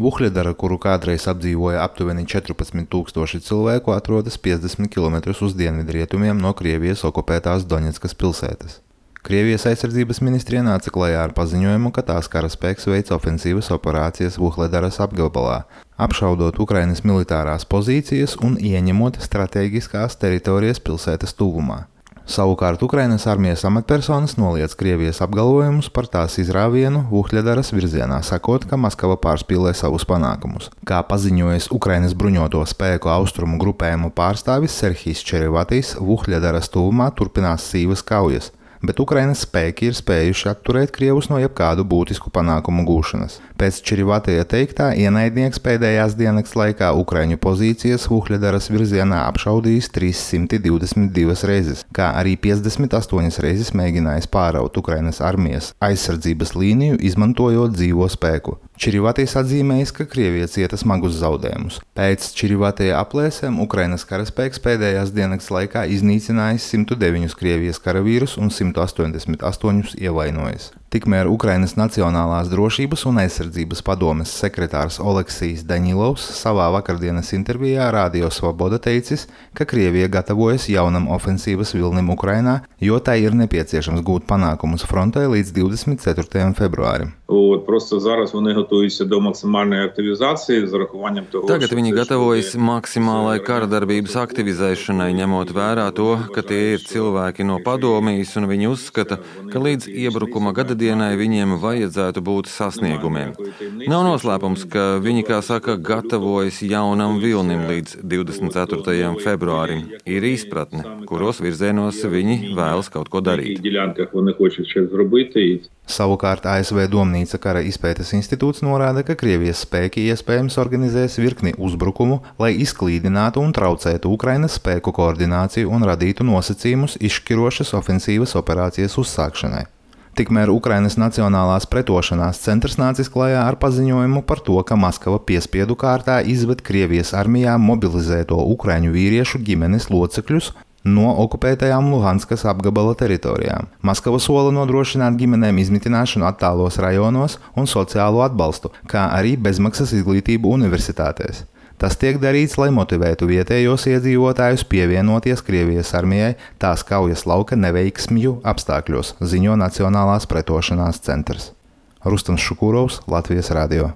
Vuhļadara, kuru kādreiz apdzīvoja aptuveni 14,000 cilvēku, atrodas 50 km uz dienvidrietumiem no Krievijas okupētās Doņetskas pilsētas. Krievijas aizsardzības ministrija nāca klajā ar paziņojumu, ka tās karaspēks veic ofensīvas operācijas Vuhļadaras apgabalā, apšaudot Ukrainas militārās pozīcijas un ieņemot strateģiskās teritorijas pilsētas tuvumā. Savukārt Ukrainas armijas amatpersonas noliedz Krievijas apgalvojumus par tās izrāvienu Vuhļadaras virzienā, sakot, ka Maskava pārspīlē savus panākumus. Kā paziņojis Ukrainas bruņoto spēku austrumu grupējumu pārstāvis Serhijs Čerivatīs, Vuhļadaras tuvumā turpinās sīvas kaujas bet Ukrainas spēki ir spējuši atturēt Krievus no jebkādu būtisku panākumu gūšanas. Pēc Čirivatēja teiktā, ienaidnieks pēdējās dienas laikā Ukraiņu pozīcijas Vuhļadaras virzienā apšaudījis 322 reizes, kā arī 58 reizes mēģinājis pāraut Ukrainas armijas aizsardzības līniju, izmantojot dzīvo spēku. Čirivatīs atzīmējis, ka Krievija cieta smagus zaudējumus. Pēc Čirivatēja aplēsēm Ukrainas karaspēks pēdējās dienas laikā iznīcinājis 109 Krievijas karavīrus un 188 ievainojis. Tikmēr Ukrainas Nacionālās drošības un aizsardzības padomes sekretārs Oleksijas Daņilovs savā vakardienas intervijā Rādio Svoboda teicis, ka Krievija gatavojas jaunam ofensīvas vilnim Ukrainā, jo tai ir nepieciešams gūt panākumus frontē līdz 24. februārim. Tagad viņi gatavojas maksimālai kara darbības aktivizēšanai, ņemot vērā to, ka tie ir cilvēki no padomijas un viņi uzskata, ka līdz iebrukuma gada dienai viņiem vajadzētu būt sasniegumiem. Nav noslēpums, ka viņi, kā saka, gatavojas jaunam vilnim līdz 24. februārim. Ir izpratne, kuros virzienos viņi vēlas kaut ko darīt. Savukārt ASV Domnīca kara izpētes institūts norāda, ka Krievijas spēki iespējams organizēs virkni uzbrukumu, lai izklīdinātu un traucētu Ukrainas spēku koordināciju un radītu nosacījumus izšķirošas ofensīvas operācijas uzsākšanai. Tikmēr Ukrainas Nacionālās pretošanās centrs nācis klajā ar paziņojumu par to, ka Maskava piespiedu kārtā izved Krievijas armijā mobilizēto ukraiņu vīriešu ģimenes locekļus no okupētajām Luhanskas apgabala teritorijām. Maskava sola nodrošināt ģimenēm izmitināšanu attālos rajonos un sociālo atbalstu, kā arī bezmaksas izglītību universitātēs. Tas tiek darīts, lai motivētu vietējos iedzīvotājus pievienoties Krievijas armijai tās kaujas lauka neveiksmju apstākļos, ziņo Nacionālās pretošanās centrs. Rustams Šukūrovs, Latvijas Radio.